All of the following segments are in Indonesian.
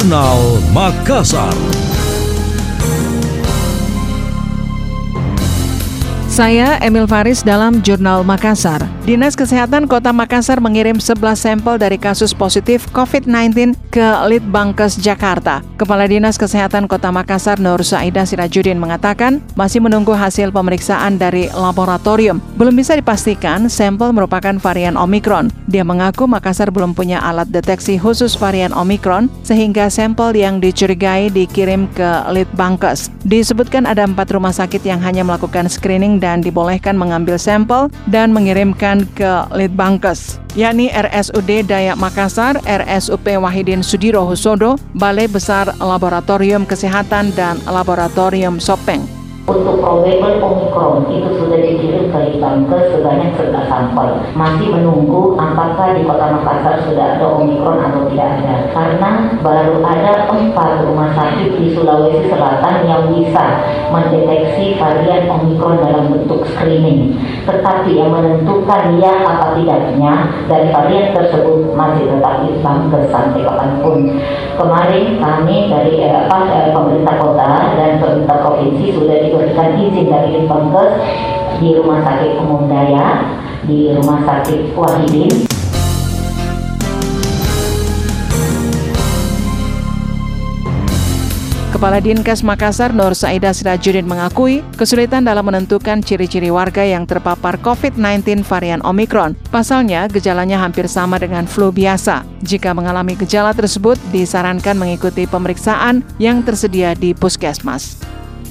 Jurnal Makassar. Saya Emil Faris dalam Jurnal Makassar. Dinas Kesehatan Kota Makassar mengirim 11 sampel dari kasus positif COVID-19 ke Litbangkes Jakarta. Kepala Dinas Kesehatan Kota Makassar Nur Saida Sirajudin mengatakan masih menunggu hasil pemeriksaan dari laboratorium. Belum bisa dipastikan sampel merupakan varian Omikron. Dia mengaku Makassar belum punya alat deteksi khusus varian Omikron sehingga sampel yang dicurigai dikirim ke Litbangkes. Disebutkan ada empat rumah sakit yang hanya melakukan screening dan dibolehkan mengambil sampel dan mengirimkan ke Litbangkes, yakni RSUD Dayak Makassar, RSUP Wahidin Sudiro Husodo, Balai Besar Laboratorium Kesehatan, dan Laboratorium Sopeng. Untuk probable Omicron itu sudah dikirim ke Litbangkes sebanyak 11 sampel. Masih menunggu apakah di kota Makassar sudah ada Omicron atau tidak ada. Karena baru ada empat rumah sakit di Sulawesi Selatan yang bisa mendeteksi varian Omicron dalam bentuk screening. Tetapi yang menentukan ya apa tidaknya dari varian tersebut masih tetap Litbangkes sampai kapan pun. Kemarin kami dari eh, apa, eh, pemerintah kota dan pemerintah provinsi sudah diberikan izin dari Litbangkes di Rumah Sakit Umum Daya, di Rumah Sakit Wahidin. Kepala Dinkes Makassar Nur Saida Sirajudin mengakui kesulitan dalam menentukan ciri-ciri warga yang terpapar COVID-19 varian Omicron. Pasalnya, gejalanya hampir sama dengan flu biasa. Jika mengalami gejala tersebut, disarankan mengikuti pemeriksaan yang tersedia di puskesmas.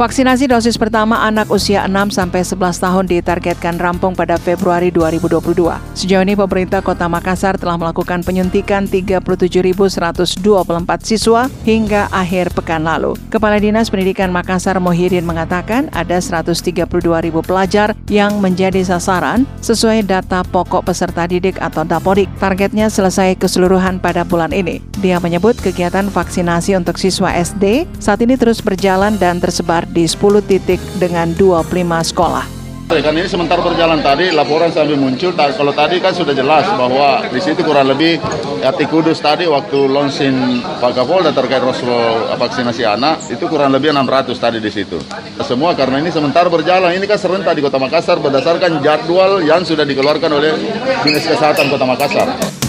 Vaksinasi dosis pertama anak usia 6 sampai 11 tahun ditargetkan rampung pada Februari 2022. Sejauh ini pemerintah Kota Makassar telah melakukan penyuntikan 37.124 siswa hingga akhir pekan lalu. Kepala Dinas Pendidikan Makassar Mohidin mengatakan ada 132.000 pelajar yang menjadi sasaran sesuai data pokok peserta didik atau Dapodik. Targetnya selesai keseluruhan pada bulan ini. Dia menyebut kegiatan vaksinasi untuk siswa SD saat ini terus berjalan dan tersebar di 10 titik dengan 25 sekolah. Kan ini sementara berjalan tadi laporan sampai muncul. Kalau tadi kan sudah jelas bahwa di situ kurang lebih ya Kudus tadi waktu launching Pak Kapolda terkait Roslo vaksinasi anak itu kurang lebih 600 tadi di situ. Semua karena ini sementara berjalan. Ini kan serentak di Kota Makassar berdasarkan jadwal yang sudah dikeluarkan oleh Dinas Kesehatan Kota Makassar.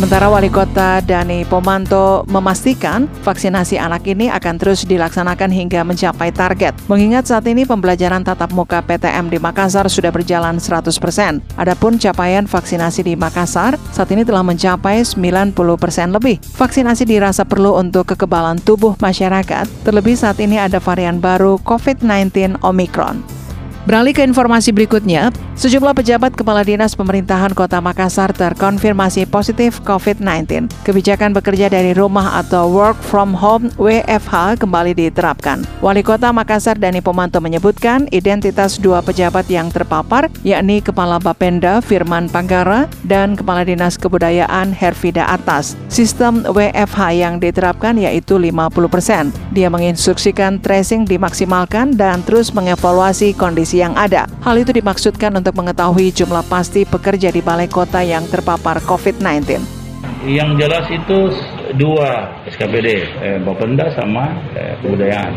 Sementara Wali Kota Dani Pomanto memastikan vaksinasi anak ini akan terus dilaksanakan hingga mencapai target. Mengingat saat ini pembelajaran tatap muka PTM di Makassar sudah berjalan 100%. Adapun capaian vaksinasi di Makassar saat ini telah mencapai 90% lebih. Vaksinasi dirasa perlu untuk kekebalan tubuh masyarakat, terlebih saat ini ada varian baru COVID-19 Omicron. Beralih ke informasi berikutnya, sejumlah pejabat kepala dinas pemerintahan Kota Makassar terkonfirmasi positif COVID-19. Kebijakan bekerja dari rumah atau work from home WFH kembali diterapkan. Wali Kota Makassar Dani Pomanto menyebutkan identitas dua pejabat yang terpapar, yakni Kepala Bapenda Firman Panggara dan Kepala Dinas Kebudayaan Hervida Atas. Sistem WFH yang diterapkan yaitu 50%. Dia menginstruksikan tracing dimaksimalkan dan terus mengevaluasi kondisi kondisi yang ada. Hal itu dimaksudkan untuk mengetahui jumlah pasti pekerja di balai kota yang terpapar COVID-19. Yang jelas itu dua SKPD, eh, Bapenda sama eh, kebudayaan.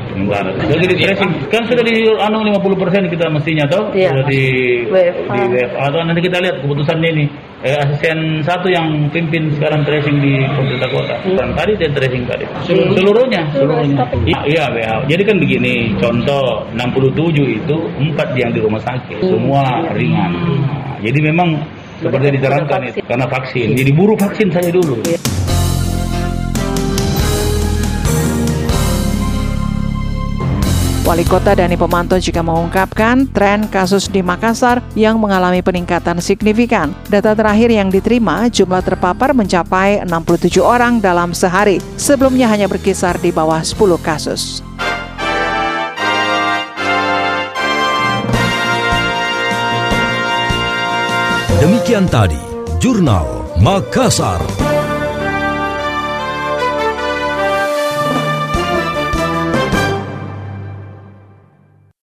Jadi di tracing kan sudah di anu 50 persen kita mestinya tahu Iya. sudah di WFH. di WFH. Atau nanti kita lihat keputusannya ini. Eh, asisten satu yang pimpin sekarang tracing di pemerintah kota. Dan tadi dia tracing tadi. Seluruhnya, seluruhnya. Iya, WHO. Jadi kan begini, contoh 67 itu empat yang di rumah sakit, semua ringan. Nah, jadi memang seperti diterangkan itu karena vaksin. Jadi buru vaksin saya dulu. Wali Kota Dani Pomanto juga mengungkapkan tren kasus di Makassar yang mengalami peningkatan signifikan. Data terakhir yang diterima, jumlah terpapar mencapai 67 orang dalam sehari. Sebelumnya hanya berkisar di bawah 10 kasus. Demikian tadi, Jurnal Makassar.